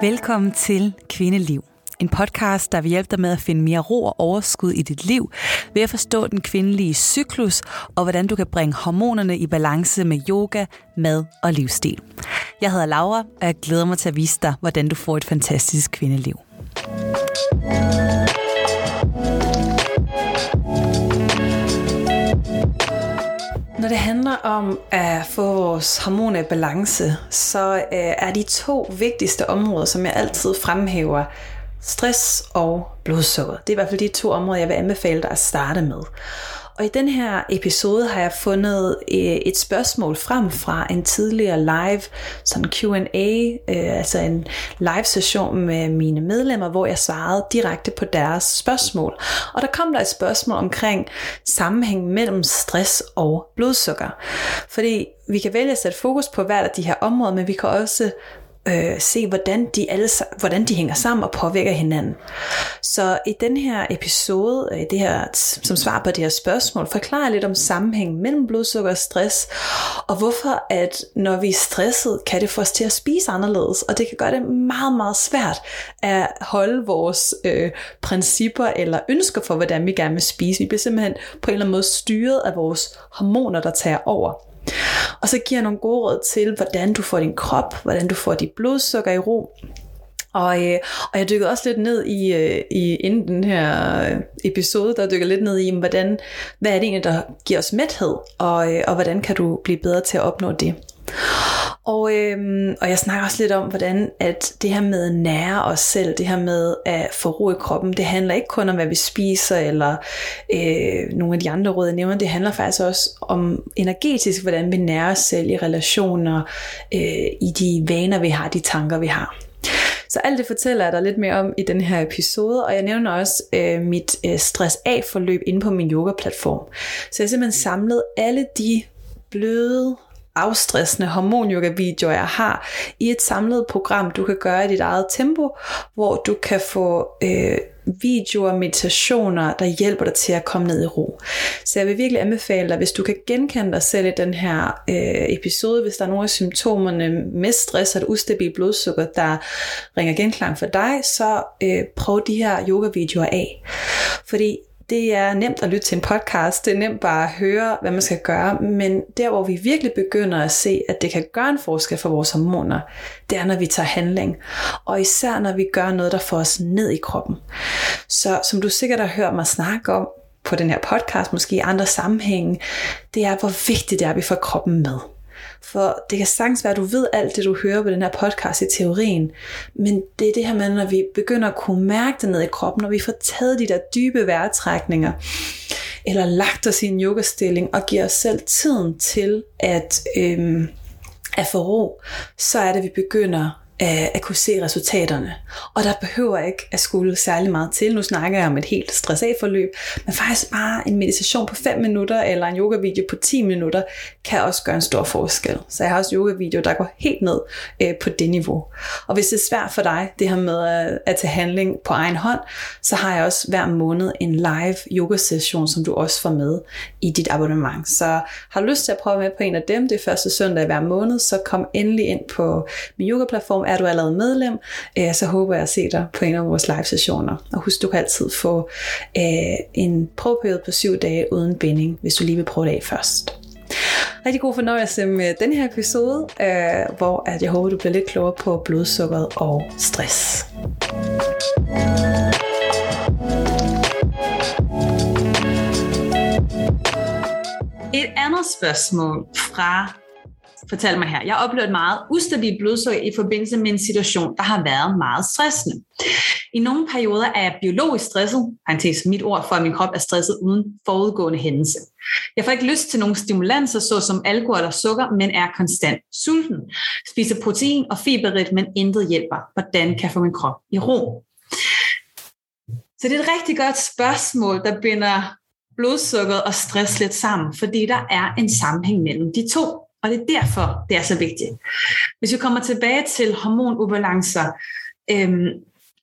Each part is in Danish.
Velkommen til Kvindeliv. En podcast, der vil hjælpe dig med at finde mere ro og overskud i dit liv, ved at forstå den kvindelige cyklus, og hvordan du kan bringe hormonerne i balance med yoga, mad og livsstil. Jeg hedder Laura, og jeg glæder mig til at vise dig, hvordan du får et fantastisk kvindeliv. Når det handler om at få vores hormoner i balance, så øh, er de to vigtigste områder, som jeg altid fremhæver, stress og blodsukker. Det er i hvert fald de to områder, jeg vil anbefale dig at starte med. Og i den her episode har jeg fundet øh, et spørgsmål frem fra en tidligere live, sådan Q&A, øh, altså en live session med mine medlemmer, hvor jeg svarede direkte på deres spørgsmål. Og der kom der et spørgsmål omkring sammenhæng mellem stress og blodsukker. Fordi vi kan vælge at sætte fokus på hvert af de her områder, men vi kan også øh, se, hvordan de, alle, hvordan de hænger sammen og påvirker hinanden. Så i den her episode, øh, det her, som svar på det her spørgsmål, forklarer jeg lidt om sammenhængen mellem blodsukker og stress, og hvorfor at når vi er stresset, kan det få os til at spise anderledes, og det kan gøre det meget, meget svært at holde vores øh, principper eller ønsker for, hvordan vi gerne vil spise. Vi bliver simpelthen på en eller anden måde styret af vores hormoner, der tager over. Og så giver jeg nogle gode råd til, hvordan du får din krop, hvordan du får dit blodsukker i ro. Og, øh, og jeg dykkede også lidt ned i, øh, i inden den her øh, episode, der dykker lidt ned i, hvordan, hvad er det egentlig, der giver os mæthed, og, øh, og hvordan kan du blive bedre til at opnå det. Og, øhm, og jeg snakker også lidt om, hvordan at det her med at nære os selv, det her med at få ro i kroppen, det handler ikke kun om, hvad vi spiser, eller øh, nogle af de andre råd, jeg nævner, det handler faktisk også om energetisk, hvordan vi nærer os selv i relationer, øh, i de vaner, vi har, de tanker, vi har. Så alt det fortæller jeg dig lidt mere om i den her episode, og jeg nævner også øh, mit øh, stress-af-forløb inde på min yoga-platform. Så jeg har simpelthen samlet alle de bløde afstressende hormonyoga-videoer, jeg har, i et samlet program, du kan gøre i dit eget tempo, hvor du kan få øh, videoer, meditationer, der hjælper dig til at komme ned i ro. Så jeg vil virkelig anbefale dig, hvis du kan genkende dig selv i den her øh, episode, hvis der er nogle af symptomerne med stress og et ustabilt blodsukker, der ringer genklang for dig, så øh, prøv de her yoga-videoer af. Fordi det er nemt at lytte til en podcast, det er nemt bare at høre, hvad man skal gøre, men der hvor vi virkelig begynder at se, at det kan gøre en forskel for vores hormoner, det er når vi tager handling. Og især når vi gør noget, der får os ned i kroppen. Så som du sikkert har hørt mig snakke om på den her podcast, måske i andre sammenhænge, det er hvor vigtigt det er, at vi får kroppen med. For det kan sagtens være, at du ved alt det, du hører på den her podcast i teorien, men det er det her med, når vi begynder at kunne mærke det ned i kroppen, når vi får taget de der dybe vejrtrækninger, eller lagt os i en yogastilling og giver os selv tiden til at, øhm, at få ro, så er det, at vi begynder at, at kunne se resultaterne. Og der behøver ikke at skulle særlig meget til. Nu snakker jeg om et helt stressat forløb, men faktisk bare en meditation på 5 minutter eller en yoga-video på 10 minutter kan også gøre en stor forskel. Så jeg har også yoga-video, der går helt ned øh, på det niveau. Og hvis det er svært for dig, det her med at, at tage handling på egen hånd, så har jeg også hver måned en live yoga-session, som du også får med i dit abonnement. Så har du lyst til at prøve med på en af dem, det er første søndag hver måned, så kom endelig ind på min yoga-platform er du allerede medlem, øh, så håber jeg at se dig på en af vores live sessioner. Og husk, du kan altid få øh, en prøveperiode på syv dage uden binding, hvis du lige vil prøve det af først. Rigtig god fornøjelse med den her episode, øh, hvor at jeg håber, du bliver lidt klogere på blodsukkeret og stress. Et andet spørgsmål fra fortalte mig her. Jeg oplevede et meget ustabilt blodsukker i forbindelse med en situation, der har været meget stressende. I nogle perioder er jeg biologisk stresset, parentes mit ord for, at min krop er stresset uden forudgående hændelse. Jeg får ikke lyst til nogle stimulanser, såsom alkohol eller sukker, men er konstant sulten. Spiser protein og fiberrigt, men intet hjælper. Hvordan kan jeg få min krop i ro? Så det er et rigtig godt spørgsmål, der binder blodsukkeret og stress lidt sammen, fordi der er en sammenhæng mellem de to. Og det er derfor, det er så vigtigt. Hvis vi kommer tilbage til hormonubalancer, øhm,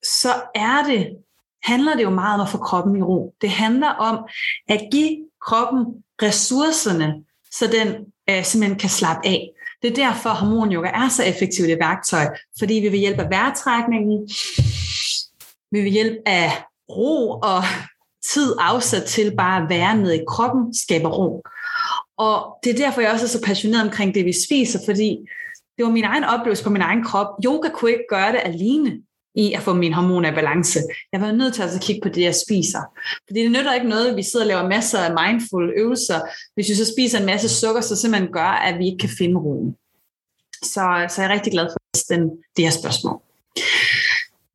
så er det, handler det jo meget om at få kroppen i ro. Det handler om at give kroppen ressourcerne, så den øh, simpelthen kan slappe af. Det er derfor, hormonyoga er så effektivt et værktøj, fordi vi vil hjælpe af vejrtrækningen, vi vil hjælpe af ro og tid afsat til bare at være nede i kroppen, skaber ro. Og det er derfor, jeg også er så passioneret omkring det, vi spiser, fordi det var min egen oplevelse på min egen krop. Yoga kunne ikke gøre det alene i at få min hormoner i balance. Jeg var nødt til altså at kigge på det, jeg spiser. Fordi det nytter ikke noget, at vi sidder og laver masser af mindful øvelser, hvis vi så spiser en masse sukker, så simpelthen gør, at vi ikke kan finde roen. Så, så jeg er rigtig glad for den, det her spørgsmål.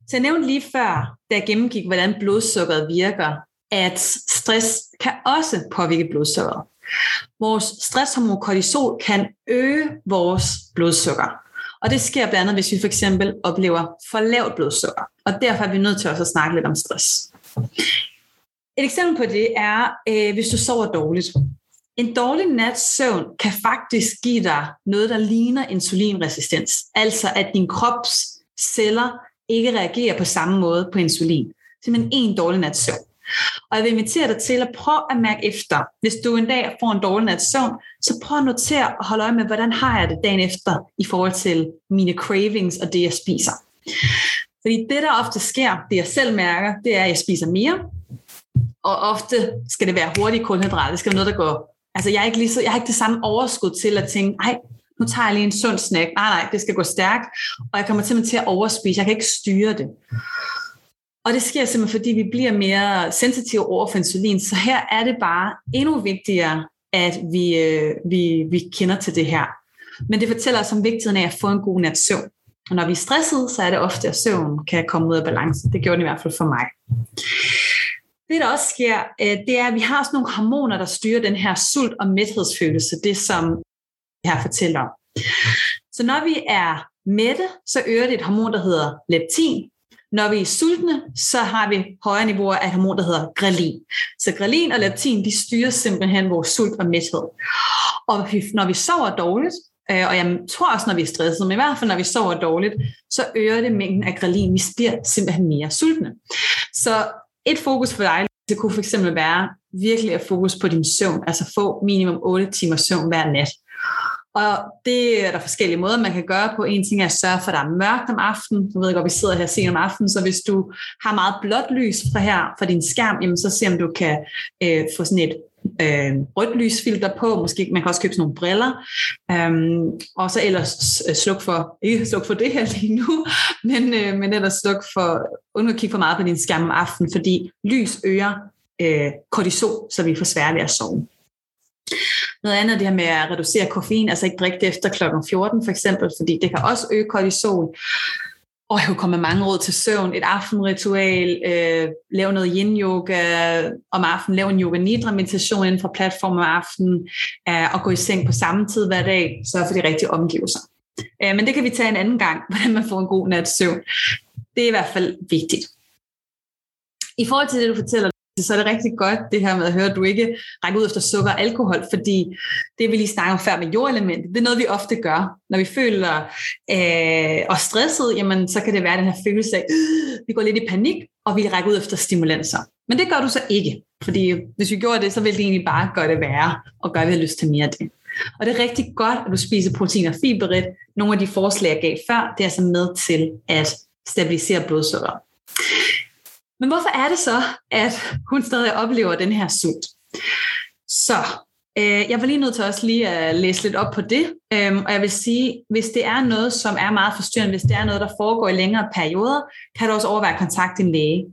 Så jeg nævnte lige før, da jeg gennemgik, hvordan blodsukkeret virker, at stress kan også påvirke blodsukkeret. Vores stresshormon kortisol kan øge vores blodsukker. Og det sker blandt andet, hvis vi for eksempel oplever for lavt blodsukker. Og derfor er vi nødt til også at snakke lidt om stress. Et eksempel på det er, øh, hvis du sover dårligt. En dårlig nats søvn kan faktisk give dig noget, der ligner insulinresistens. Altså at din krops celler ikke reagerer på samme måde på insulin. Simpelthen en dårlig nats søvn. Og jeg vil invitere dig til at prøve at mærke efter. Hvis du en dag får en dårlig nats søvn, så prøv at notere og holde øje med, hvordan har jeg det dagen efter i forhold til mine cravings og det, jeg spiser. Fordi det, der ofte sker, det jeg selv mærker, det er, at jeg spiser mere. Og ofte skal det være hurtige kulhydrater. Det skal være noget, der går... Altså, jeg, er ikke lige så, jeg har ikke det samme overskud til at tænke, nej, nu tager jeg lige en sund snack. Nej, nej, det skal gå stærkt. Og jeg kommer simpelthen til at overspise. Jeg kan ikke styre det. Og det sker simpelthen, fordi vi bliver mere sensitive over for insulin. Så her er det bare endnu vigtigere, at vi, øh, vi, vi kender til det her. Men det fortæller os om vigtigheden af at få en god nat søvn. Og når vi er stressede, så er det ofte, at søvn kan komme ud af balance. Det gjorde den i hvert fald for mig. Det, der også sker, øh, det er, at vi har sådan nogle hormoner, der styrer den her sult- og mæthedsfølelse. Det, som jeg har fortalt om. Så når vi er mætte, så øger det et hormon, der hedder leptin, når vi er sultne, så har vi højere niveauer af hormon, der hedder grelin. Så grelin og leptin, de styrer simpelthen vores sult og mæthed. Og når vi sover dårligt, øh, og jeg tror også, når vi er stresset, men i hvert fald når vi sover dårligt, så øger det mængden af grelin. Vi bliver simpelthen mere sultne. Så et fokus for dig, det kunne fx være virkelig at fokus på din søvn, altså få minimum 8 timer søvn hver nat. Og det er der forskellige måder, man kan gøre på. En ting er at sørge for, at der er mørkt om aftenen. Jeg ved godt, vi sidder her sent om aftenen, så hvis du har meget blåt lys fra her fra din skærm, jamen så se om du kan øh, få sådan et øh, rødt lysfilter på. Måske man kan også købe sådan nogle briller. øhm, og så ellers øh, sluk for, ikke sluk for det her lige nu, men, øh, men ellers sluk for, undgå at kigge for meget på din skærm om aftenen, fordi lys øger øh, kortisol, så vi får svært ved at sove. Noget andet er det her med at reducere koffein, altså ikke drikke det efter kl. 14 for eksempel, fordi det kan også øge kortisol. Og jeg kunne komme med mange råd til søvn. Et aftenritual, øh, lave noget yin-yoga om aftenen, lave en yoga nidra meditation inden for platformen om aftenen, øh, og gå i seng på samme tid hver dag, så for de rigtige omgivelser. Øh, men det kan vi tage en anden gang, hvordan man får en god nats søvn. Det er i hvert fald vigtigt. I forhold til det, du fortæller så er det rigtig godt det her med at høre, at du ikke rækker ud efter sukker og alkohol, fordi det vi lige snakker om før med jordelementet, det er noget, vi ofte gør. Når vi føler øh, os stresset, jamen, så kan det være den her følelse af, øh, vi går lidt i panik, og vi rækker ud efter stimulanser. Men det gør du så ikke, fordi hvis vi gjorde det, så ville det egentlig bare gøre det værre, og gøre, at vi har lyst til mere af det. Og det er rigtig godt, at du spiser protein og fiberret. Nogle af de forslag, jeg gav før, det er så med til at stabilisere blodsukker. Men hvorfor er det så, at hun stadig oplever den her sult? Så øh, jeg var lige nødt til også lige at læse lidt op på det, øhm, og jeg vil sige, hvis det er noget, som er meget forstyrrende, hvis det er noget, der foregår i længere perioder, kan du også overveje at kontakte din læge.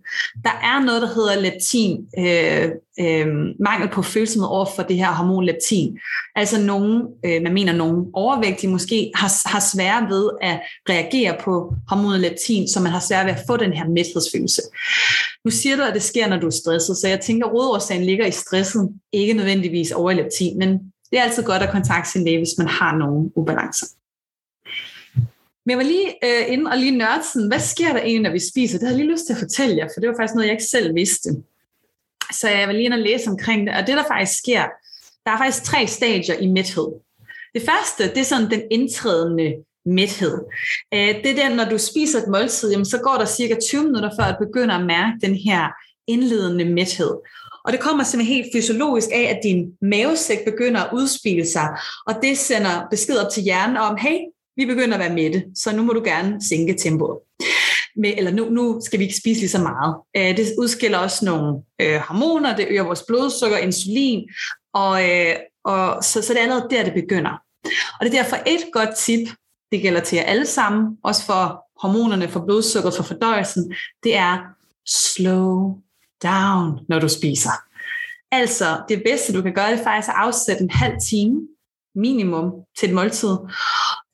Der er noget, der hedder leptin, øh, øh, mangel på følsomhed over for det her hormon leptin. Altså nogen, øh, man mener nogen overvægtige måske, har, har svære ved at reagere på hormonet leptin, så man har svært ved at få den her mæthedsfølelse. Nu siger du, at det sker, når du er stresset, så jeg tænker, at rådårsagen ligger i stressen, ikke nødvendigvis over i leptin, men det er altid godt at kontakte sin læge, hvis man har nogle ubalancer. Men jeg var lige øh, inde og lige nørde sådan, hvad sker der egentlig, når vi spiser? Det havde jeg lige lyst til at fortælle jer, for det var faktisk noget, jeg ikke selv vidste. Så jeg var lige inde og læse omkring det, og det der faktisk sker, der er faktisk tre stadier i mæthed. Det første, det er sådan den indtrædende mæthed. Øh, det er den, når du spiser et måltid, jamen, så går der cirka 20 minutter før, at du begynder at mærke den her indledende mæthed. Og det kommer simpelthen helt fysiologisk af, at din mavesæk begynder at udspille sig, og det sender besked op til hjernen om, hey, vi begynder at være mætte, så nu må du gerne sænke tempoet. Med, eller nu, nu skal vi ikke spise lige så meget. Øh, det udskiller også nogle øh, hormoner, det øger vores blodsukker, insulin, og, øh, og så, så det er allerede der, det begynder. Og det er derfor et godt tip, det gælder til jer alle sammen, også for hormonerne, for blodsukker, for fordøjelsen, det er slow down, når du spiser. Altså, det bedste, du kan gøre, det er faktisk at afsætte en halv time minimum til et måltid,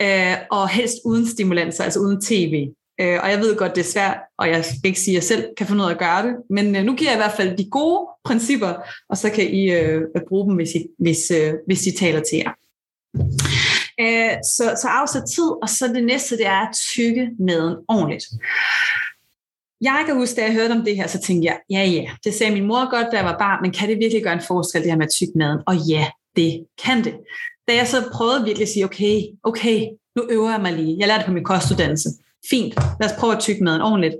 øh, og helst uden stimulanser, altså uden tv. Øh, og jeg ved godt, det er svært, og jeg skal ikke sige, at jeg selv kan finde ud af at gøre det, men øh, nu giver jeg i hvert fald de gode principper, og så kan I øh, bruge dem, hvis, I, hvis, øh, hvis I taler til jer. Øh, så, så afsæt tid, og så det næste, det er at tykke maden ordentligt. Jeg kan huske, da jeg hørte om det her, så tænkte jeg, ja ja, det sagde min mor godt, da jeg var barn, men kan det virkelig gøre en forskel, det her med at tykke maden? Og ja, det kan det. Da jeg så prøvede virkelig at sige, okay, okay, nu øver jeg mig lige. Jeg lærte det på min kostuddannelse. Fint, lad os prøve at tykke maden ordentligt.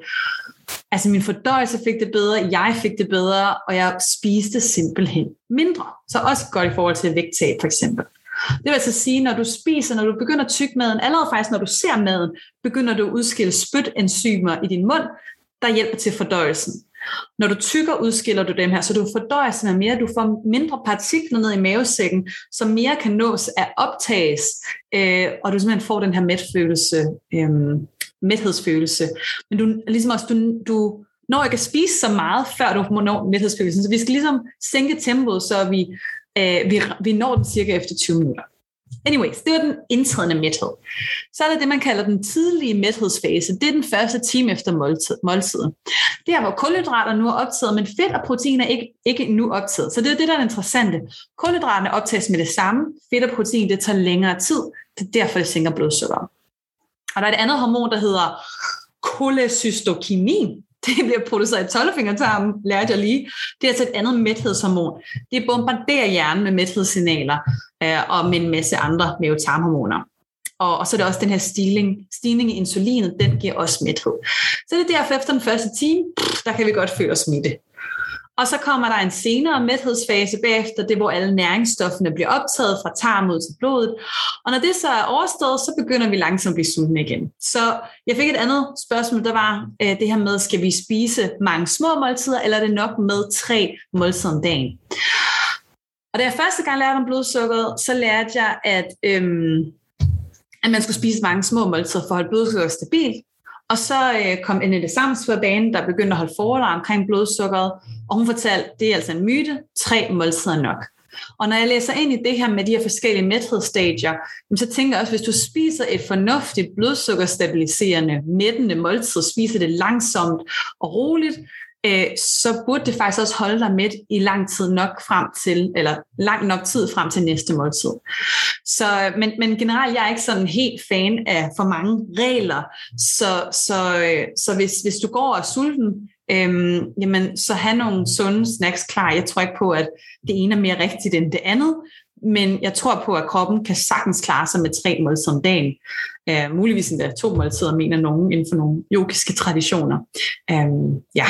Altså min fordøjelse fik det bedre, jeg fik det bedre, og jeg spiste simpelthen mindre. Så også godt i forhold til vægttab for eksempel. Det vil altså sige, når du spiser, når du begynder at tykke maden, allerede faktisk når du ser maden, begynder du at udskille spytenzymer i din mund, der hjælper til fordøjelsen. Når du tykker, udskiller du dem her, så du fordøjer simpelthen mere, du får mindre partikler ned i mavesækken, som mere kan nås at optages, øh, og du simpelthen får den her mætfølelse, øh, mæthedsfølelse. Men du, ligesom også, du, du når ikke at spise så meget, før du når mæthedsfølelsen, så vi skal ligesom sænke tempoet, så vi, øh, vi, vi når den cirka efter 20 minutter. Anyways, det var den indtrædende mæthed. Så er der det, man kalder den tidlige mæthedsfase. Det er den første time efter måltid, måltiden. Det er, hvor kulhydrater nu er optaget, men fedt og protein er ikke, ikke nu optaget. Så det er det, der er det interessante. Kulhydraterne optages med det samme. Fedt og protein, det tager længere tid. Det er derfor, det sænker blodsukkeret. Og der er et andet hormon, der hedder cholecystokinin. Det bliver produceret i tolvfingertarmen, lærte jeg lige. Det er altså et andet mæthedshormon. Det bombarderer hjernen med mæthedssignaler øh, og med en masse andre mavetarmhormoner. Og, og så er det også den her stigning, stigning i insulinet, den giver også mæthed. Så det er derfor efter den første time, der kan vi godt føle os smitte. Og så kommer der en senere mæthedsfase bagefter, det hvor alle næringsstofferne bliver optaget fra tarmen ud til blodet. Og når det så er overstået, så begynder vi langsomt at blive sultne igen. Så jeg fik et andet spørgsmål, der var øh, det her med, skal vi spise mange små måltider, eller er det nok med tre måltider om dagen? Og da jeg første gang lærte om blodsukkeret, så lærte jeg, at, øhm, at man skulle spise mange små måltider for at holde blodsukkeret stabilt. Og så øh, kom Annette Sams på banen, der begyndte at holde foredrag omkring blodsukkeret, og hun fortalte, det er altså en myte, tre måltider nok. Og når jeg læser ind i det her med de her forskellige mæthedsstadier, så tænker jeg også, hvis du spiser et fornuftigt blodsukkerstabiliserende, mættende måltid, spiser det langsomt og roligt, øh, så burde det faktisk også holde dig med i lang tid nok frem til, eller lang nok tid frem til næste måltid. Så, men, men generelt, jeg er ikke sådan helt fan af for mange regler, så, så, øh, så hvis, hvis du går og er sulten, øhm, jamen, så have nogle sunde snacks klar. Jeg tror ikke på, at det ene er mere rigtigt end det andet, men jeg tror på, at kroppen kan sagtens klare sig med tre måltider om dagen. Uh, muligvis endda to måltider, mener nogen inden for nogle yogiske traditioner. Um, ja,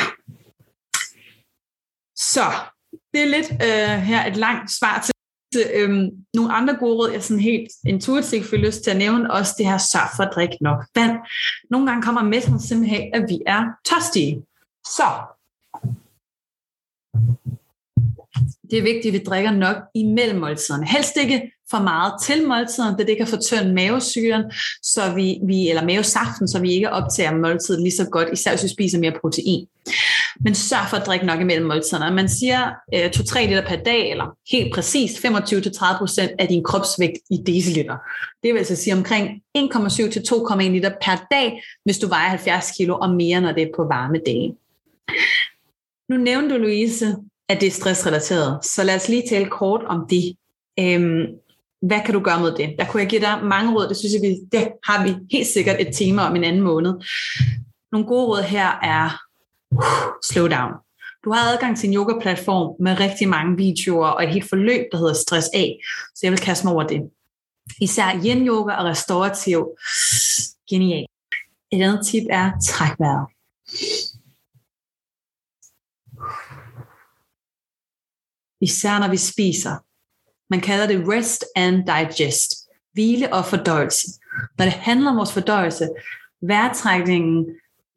så det er lidt øh, her et langt svar til øhm, nogle andre gode råd, jeg sådan helt intuitivt får lyst til at nævne, også det her sørg for at drikke nok vand. Nogle gange kommer med simpelthen, at vi er tørstige. Så det er vigtigt, at vi drikker nok imellem måltiderne. Helst ikke for meget til måltiden, da det kan fortynde mavesyren, så vi, vi, eller mavesaften, så vi ikke optager måltiden lige så godt, især hvis vi spiser mere protein. Men sørg for at drikke nok imellem måltiderne. Man siger øh, 2-3 liter per dag, eller helt præcist 25-30% af din kropsvægt i deciliter. Det vil altså sige omkring 1,7-2,1 liter per dag, hvis du vejer 70 kilo og mere, når det er på varme dage. Nu nævnte du, Louise, at det er stressrelateret, så lad os lige tale kort om det. Øhm, hvad kan du gøre med det? Der kunne jeg give dig mange råd, det synes jeg, vi, det har vi helt sikkert et tema om en anden måned. Nogle gode råd her er slow down. Du har adgang til en yoga-platform med rigtig mange videoer og et helt forløb, der hedder Stress A, så jeg vil kaste mig over det. Især yin-yoga og restaurativ. Genial. Et andet tip er træk vejret. især når vi spiser. Man kalder det rest and digest, hvile og fordøjelse. Når det handler om vores fordøjelse, vejrtrækningen,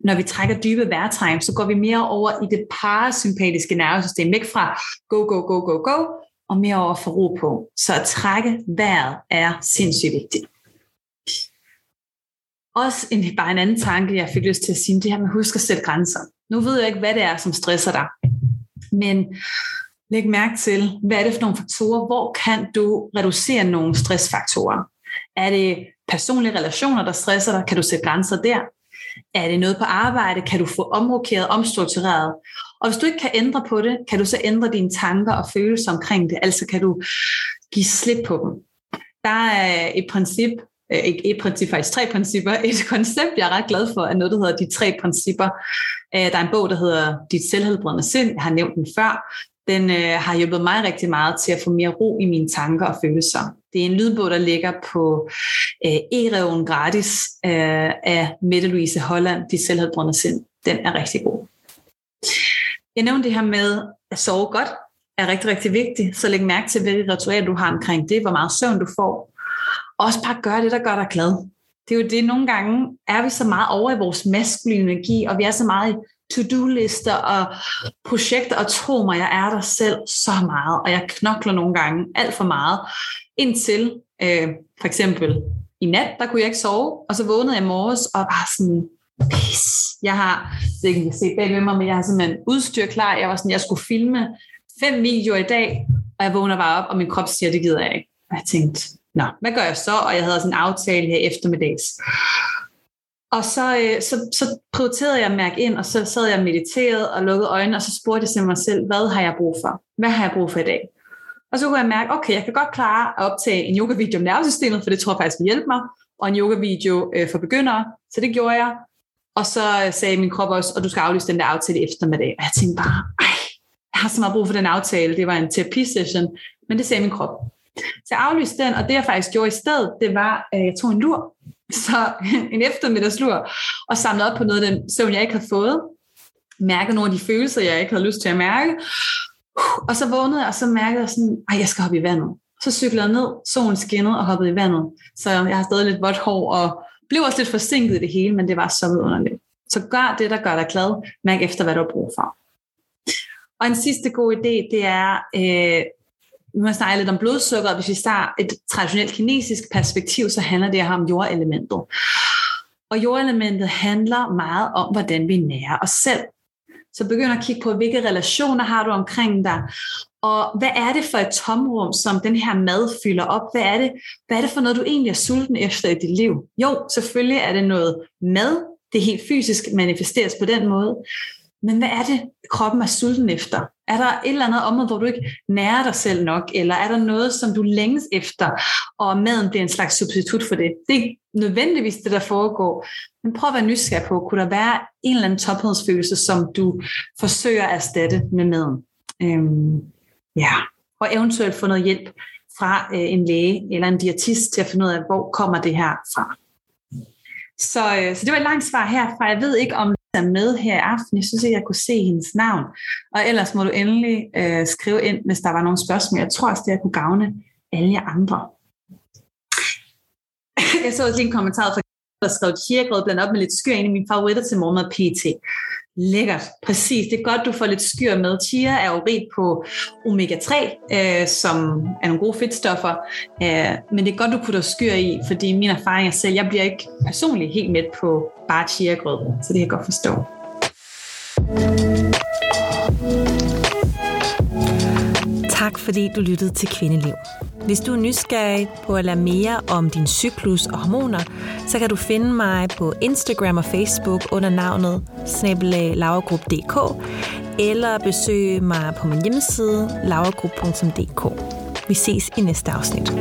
når vi trækker dybe vejrtegn, så går vi mere over i det parasympatiske nervesystem, væk fra go, go, go, go, go, og mere over for ro på. Så at trække vejret er sindssygt vigtigt. Også en, bare en anden tanke, jeg fik lyst til at sige, det her med at huske at sætte grænser. Nu ved jeg ikke, hvad det er, som stresser dig. Men læg mærke til, hvad er det for nogle faktorer? Hvor kan du reducere nogle stressfaktorer? Er det personlige relationer, der stresser dig? Kan du sætte grænser der? Er det noget på arbejde? Kan du få omrokeret, omstruktureret? Og hvis du ikke kan ændre på det, kan du så ændre dine tanker og følelser omkring det. Altså kan du give slip på dem. Der er et princip, øh, ikke et princip, faktisk tre principper. Et koncept, jeg er ret glad for, er noget, der hedder de tre principper. Øh, der er en bog, der hedder Dit selvhelbredende sind. Jeg har nævnt den før. Den øh, har hjulpet mig rigtig meget til at få mere ro i mine tanker og følelser. Det er en lydbog, der ligger på øh, e-reven gratis øh, af Mette Louise Holland, De selv havde selvhelbredende sind. Den er rigtig god. Jeg nævnte det her med at sove godt, er rigtig, rigtig vigtigt. Så læg mærke til, hvilke ritualer du har omkring det, hvor meget søvn du får. Også bare gør det, der gør dig glad. Det er jo det, nogle gange er vi så meget over i vores maskuline energi, og vi er så meget i to-do-lister og projekter, og tro mig, jeg er der selv så meget, og jeg knokler nogle gange alt for meget, indtil øh, for eksempel i nat, der kunne jeg ikke sove, og så vågnede jeg i morges og var sådan, pis, jeg har, det kan jeg se bag ved mig, men jeg har simpelthen udstyr klar, jeg var sådan, jeg skulle filme fem videoer i dag, og jeg vågner bare op, og min krop siger, det gider jeg ikke. Og jeg tænkte, nå, hvad gør jeg så? Og jeg havde sådan en aftale her eftermiddags. Og så, øh, så, så prioriterede jeg at mærke ind, og så sad jeg mediteret og lukkede øjnene, og så spurgte jeg til mig selv, hvad har jeg brug for? Hvad har jeg brug for i dag? Og så kunne jeg mærke, okay, jeg kan godt klare at optage en yoga-video om nervesystemet, for det tror jeg faktisk vil hjælpe mig, og en yoga-video øh, for begyndere. Så det gjorde jeg. Og så øh, sagde min krop også, og du skal aflyse den der aftale eftermiddag. Og jeg tænkte bare, ej, jeg har så meget brug for den aftale. Det var en terapisession, men det sagde min krop. Så jeg aflyste den, og det jeg faktisk gjorde i stedet, det var, at jeg tog en lur. Så en eftermiddagslur, og samlede op på noget af den søvn, jeg ikke havde fået. Mærkede nogle af de følelser, jeg ikke havde lyst til at mærke. Og så vågnede jeg, og så mærkede jeg sådan, at jeg skal hoppe i vandet. Så cyklede jeg ned, solen skinnede og hoppede i vandet. Så jeg har stadig lidt vådt hår, og blev også lidt forsinket i det hele, men det var så vidunderligt. Så gør det, der gør dig glad. Mærk efter, hvad du har brug for. Og en sidste god idé, det er, øh, nu har snakket lidt om blodsukker, hvis vi starter et traditionelt kinesisk perspektiv, så handler det her om jordelementet. Og jordelementet handler meget om, hvordan vi nærer os selv. Så begynd at kigge på, hvilke relationer har du omkring dig, og hvad er det for et tomrum, som den her mad fylder op? Hvad er det, hvad er det for noget, du egentlig er sulten efter i dit liv? Jo, selvfølgelig er det noget mad, det helt fysisk manifesteres på den måde. Men hvad er det, kroppen er sulten efter? Er der et eller andet område, hvor du ikke nærer dig selv nok, eller er der noget, som du længes efter, og maden bliver en slags substitut for det? Det er ikke nødvendigvis det, der foregår, men prøv at være nysgerrig på, kunne der være en eller anden tophedsfølelse, som du forsøger at erstatte med maden? Øhm, ja, og eventuelt få noget hjælp fra øh, en læge eller en diætist til at finde ud af, hvor kommer det her fra. Så, øh, så det var et langt svar herfra. Jeg ved ikke, om er med her i aften. Jeg synes ikke, jeg kunne se hendes navn. Og ellers må du endelig øh, skrive ind, hvis der var nogle spørgsmål. Jeg tror også, det kunne gavne alle jer andre. Jeg så også lige en kommentar fra der skrev chia blandt op med lidt skyr, ind i mine favoritter til morgenmad PT. Lækkert, præcis. Det er godt, du får lidt skyr med. Chia er jo rigt på omega-3, øh, som er nogle gode fedtstoffer, øh, men det er godt, du putter skyr i, fordi min erfaring er selv, jeg bliver ikke personligt helt med på bare chia-grød, så det kan jeg godt forstå. Tak fordi du lyttede til Kvindeliv. Hvis du er nysgerrig på at lære mere om din cyklus og hormoner, så kan du finde mig på Instagram og Facebook under navnet snabelaglaugrup.dk eller besøge mig på min hjemmeside lagergrup.dk. Vi ses i næste afsnit.